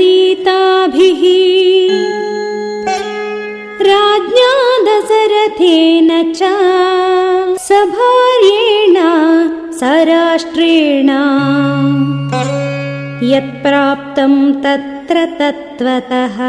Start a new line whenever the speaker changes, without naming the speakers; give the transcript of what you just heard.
सीताभिः राज्ञा दशरथेन च सभार्येण सराष्ट्रेण यत्प्राप्तं तत्र तत्त्वतः।